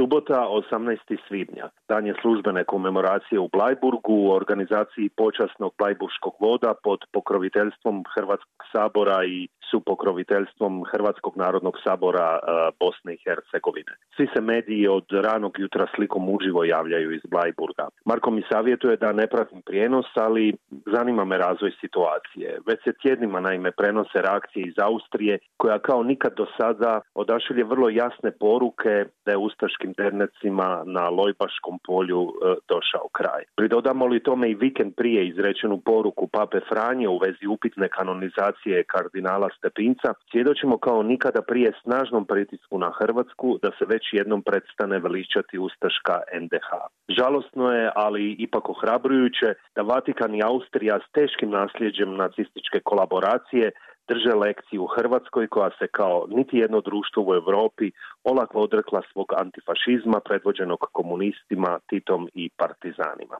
Subota 18. svibnja, dan je službene komemoracije u Blajburgu u organizaciji počasnog Blajburškog voda pod pokroviteljstvom Hrvatskog sabora i su pokroviteljstvom Hrvatskog narodnog sabora e, Bosne i Hercegovine. Svi se mediji od ranog jutra slikom uživo javljaju iz Blajburga. Marko mi savjetuje da ne pratim prijenos, ali zanima me razvoj situacije. Već se tjednima naime prenose reakcije iz Austrije koja kao nikad do sada odašilje vrlo jasne poruke da je ustaškim dernecima na Lojbaškom polju e, došao kraj. Pridodamo li tome i vikend prije izrečenu poruku Pape Franje u vezi upitne kanonizacije kardinala Stepinca, svjedočimo kao nikada prije snažnom pritisku na Hrvatsku da se već jednom predstane veličati Ustaška NDH. Žalosno je, ali ipak ohrabrujuće, da Vatikan i Austrija s teškim nasljeđem nacističke kolaboracije drže lekciju u Hrvatskoj koja se kao niti jedno društvo u Europi olako odrekla svog antifašizma predvođenog komunistima, Titom i partizanima.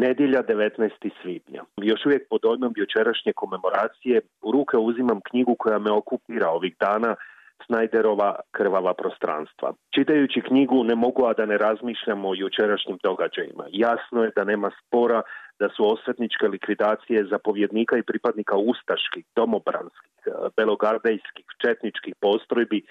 Nedjelja 19. svibnja. Još uvijek pod dojmom jučerašnje komemoracije u ruke uzimam knjigu koja me okupira ovih dana Snajderova krvava prostranstva. Čitajući knjigu ne mogu a da ne razmišljamo o jučerašnjim događajima. Jasno je da nema spora da su osvetničke likvidacije zapovjednika i pripadnika ustaških, domobranskih, e, belogardejskih, četničkih postrojbi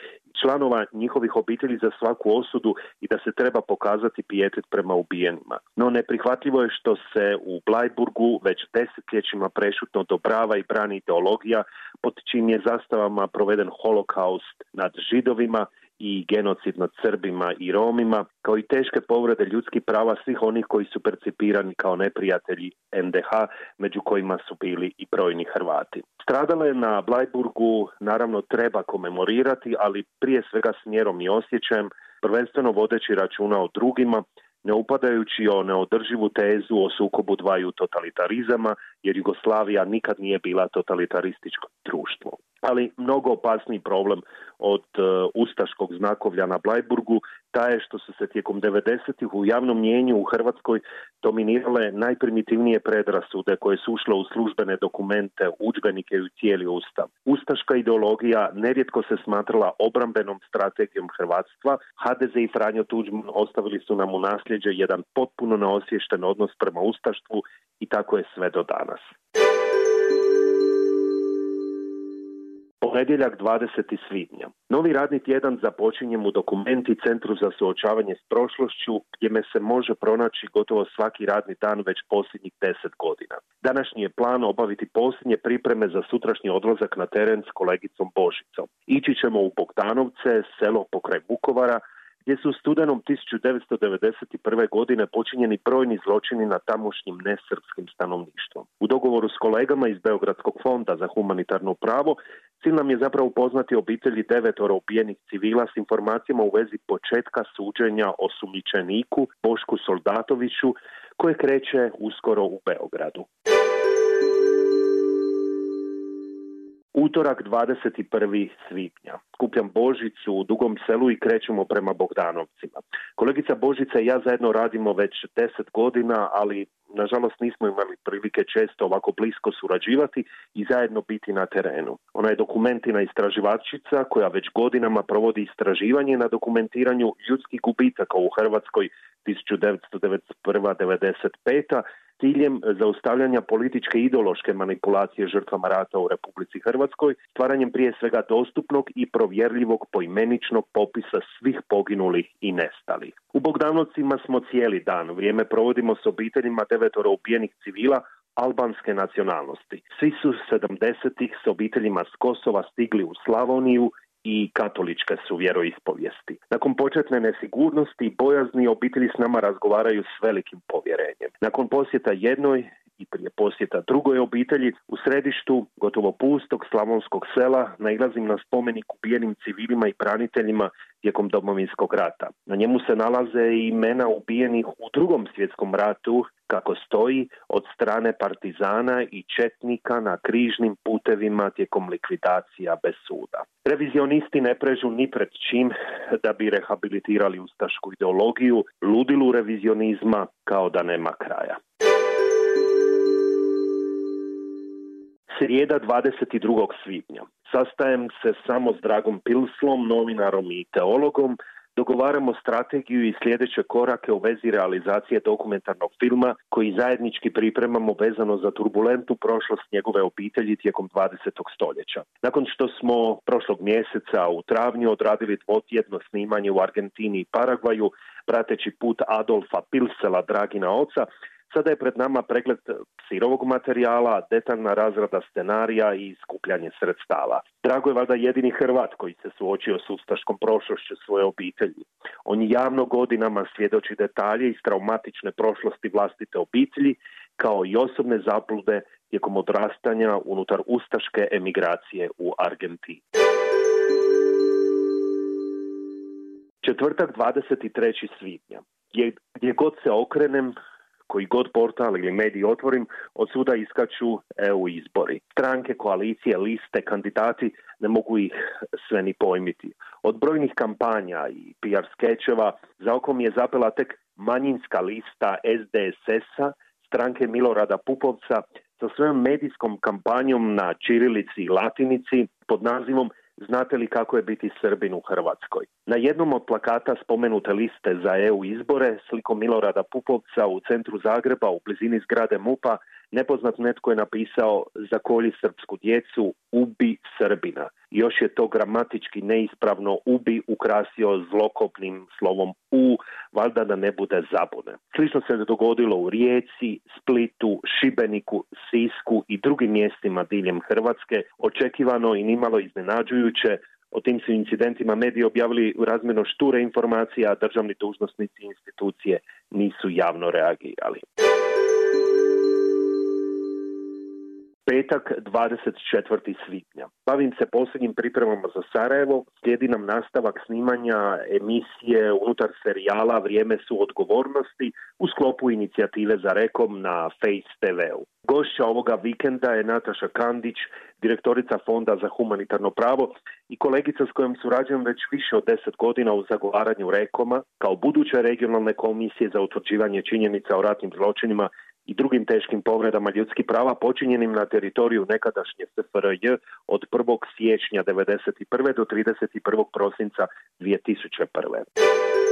članova njihovih obitelji za svaku osudu i da se treba pokazati pijetet prema ubijenima. No neprihvatljivo je što se u Blajburgu već desetljećima prešutno dobrava i brani ideologija pod čim je zastavama proveden holokaust nad židovima i genocid nad Srbima i Romima, kao i teške povrede ljudskih prava svih onih koji su percipirani kao neprijatelji NDH, među kojima su bili i brojni Hrvati. Stradale na Blajburgu naravno treba komemorirati, ali prije svega s mjerom i osjećajem, prvenstveno vodeći računa o drugima, ne upadajući o neodrživu tezu o sukobu dvaju totalitarizama, jer Jugoslavija nikad nije bila totalitarističko društvo. Ali mnogo opasniji problem od uh, ustaškog znakovlja na Blajburgu ta je što su se tijekom 90-ih u javnom mjenju u Hrvatskoj dominirale najprimitivnije predrasude koje su ušle u službene dokumente, udžbenike i u cijeli ustav. Ustaška ideologija nerijetko se smatrala obrambenom strategijom Hrvatstva. HDZ i Franjo Tuđman ostavili su nam u nasljeđe jedan potpuno neosvješten odnos prema ustaštvu i tako je sve do danas. Ponedjeljak 20. svibnja. Novi radni tjedan započinjem u dokumenti Centru za suočavanje s prošlošću gdje me se može pronaći gotovo svaki radni dan već posljednjih deset godina. Današnji je plan obaviti posljednje pripreme za sutrašnji odlazak na teren s kolegicom Božicom. Ići ćemo u Bogdanovce, selo pokraj Vukovara, gdje su studenom 1991. godine počinjeni brojni zločini na tamošnjim nesrpskim stanovništvom. U dogovoru s kolegama iz Beogradskog fonda za humanitarno pravo cilj nam je zapravo upoznati obitelji devetoro ubijenih civila s informacijama u vezi početka suđenja osumnjičeniku Bošku Soldatoviću koje kreće uskoro u Beogradu. Utorak 21. svibnja. Skupljam Božicu u Dugom selu i krećemo prema Bogdanovcima. Kolegica Božica i ja zajedno radimo već deset godina, ali nažalost nismo imali prilike često ovako blisko surađivati i zajedno biti na terenu. Ona je dokumentina istraživačica koja već godinama provodi istraživanje na dokumentiranju ljudskih gubitaka u Hrvatskoj 1991-95 ciljem zaustavljanja političke ideološke manipulacije žrtvama rata u Republici Hrvatskoj, stvaranjem prije svega dostupnog i provjerljivog poimeničnog popisa svih poginulih i nestalih. U Bogdanovcima smo cijeli dan, vrijeme provodimo s obiteljima devetoro ubijenih civila, albanske nacionalnosti. Svi su 70-ih s obiteljima s Kosova stigli u Slavoniju i katoličke su vjeroispovijesti. Nakon početne nesigurnosti i bojazni obitelji s nama razgovaraju s velikim povjerenjem. Nakon posjeta jednoj i prije posjeta drugoj obitelji u središtu gotovo pustog slavonskog sela nailazim na spomenik ubijenim civilima i braniteljima tijekom domovinskog rata. Na njemu se nalaze i imena ubijenih u drugom svjetskom ratu kako stoji od strane partizana i četnika na križnim putevima tijekom likvidacija bez suda. Revizionisti ne prežu ni pred čim da bi rehabilitirali ustašku ideologiju, ludilu revizionizma kao da nema kraja. Srijeda 22. svibnja. Sastajem se samo s Dragom Pilslom, novinarom i teologom, dogovaramo strategiju i sljedeće korake u vezi realizacije dokumentarnog filma koji zajednički pripremamo vezano za turbulentnu prošlost njegove obitelji tijekom 20. stoljeća. Nakon što smo prošlog mjeseca u travnju odradili dvotjedno snimanje u Argentini i Paragvaju, prateći put Adolfa Pilsela, Dragina oca, Sada je pred nama pregled sirovog materijala, detaljna razrada scenarija i skupljanje sredstava. Drago je valjda jedini Hrvat koji se suočio s ustaškom prošlošću svoje obitelji. On javno godinama svjedoči detalje iz traumatične prošlosti vlastite obitelji, kao i osobne zaplude tijekom odrastanja unutar ustaške emigracije u Argentini. Četvrtak 23. svibnja. Gdje god se okrenem, koji god portal ili medij otvorim, od suda iskaču EU izbori. Stranke, koalicije, liste, kandidati ne mogu ih sve ni pojmiti. Od brojnih kampanja i PR skečeva za okom je zapela tek manjinska lista SDSS-a, stranke Milorada Pupovca, sa svojom medijskom kampanjom na čirilici i latinici pod nazivom Znate li kako je biti Srbin u Hrvatskoj? Na jednom od plakata spomenute liste za EU izbore slikom Milorada Pupovca u centru Zagreba u blizini zgrade MUPA nepoznat netko je napisao zakolji srpsku djecu, ubi Srbina. Još je to gramatički neispravno ubi ukrasio zlokopnim slovom u, valjda da ne bude zabune. Slično se dogodilo u Rijeci, Splitu, Šibeniku, Sisku i drugim mjestima diljem Hrvatske, očekivano i nimalo iznenađujuće o tim su incidentima mediji objavili razmjerno šture informacije, a državni dužnosnici i institucije nisu javno reagirali. Petak 24. svibnja. Bavim se posljednjim pripremama za Sarajevo, slijedi nam nastavak snimanja emisije unutar serijala Vrijeme su odgovornosti u sklopu inicijative za rekom na Face TV-u. Gošća ovoga vikenda je Nataša Kandić, direktorica Fonda za humanitarno pravo i kolegica s kojom surađujem već više od deset godina u zagovaranju rekoma kao buduće regionalne komisije za utvrđivanje činjenica o ratnim zločinima i drugim teškim povredama ljudskih prava počinjenim na teritoriju nekadašnje SFRJ od 1. siječnja 1991. do 31. prosinca 2001.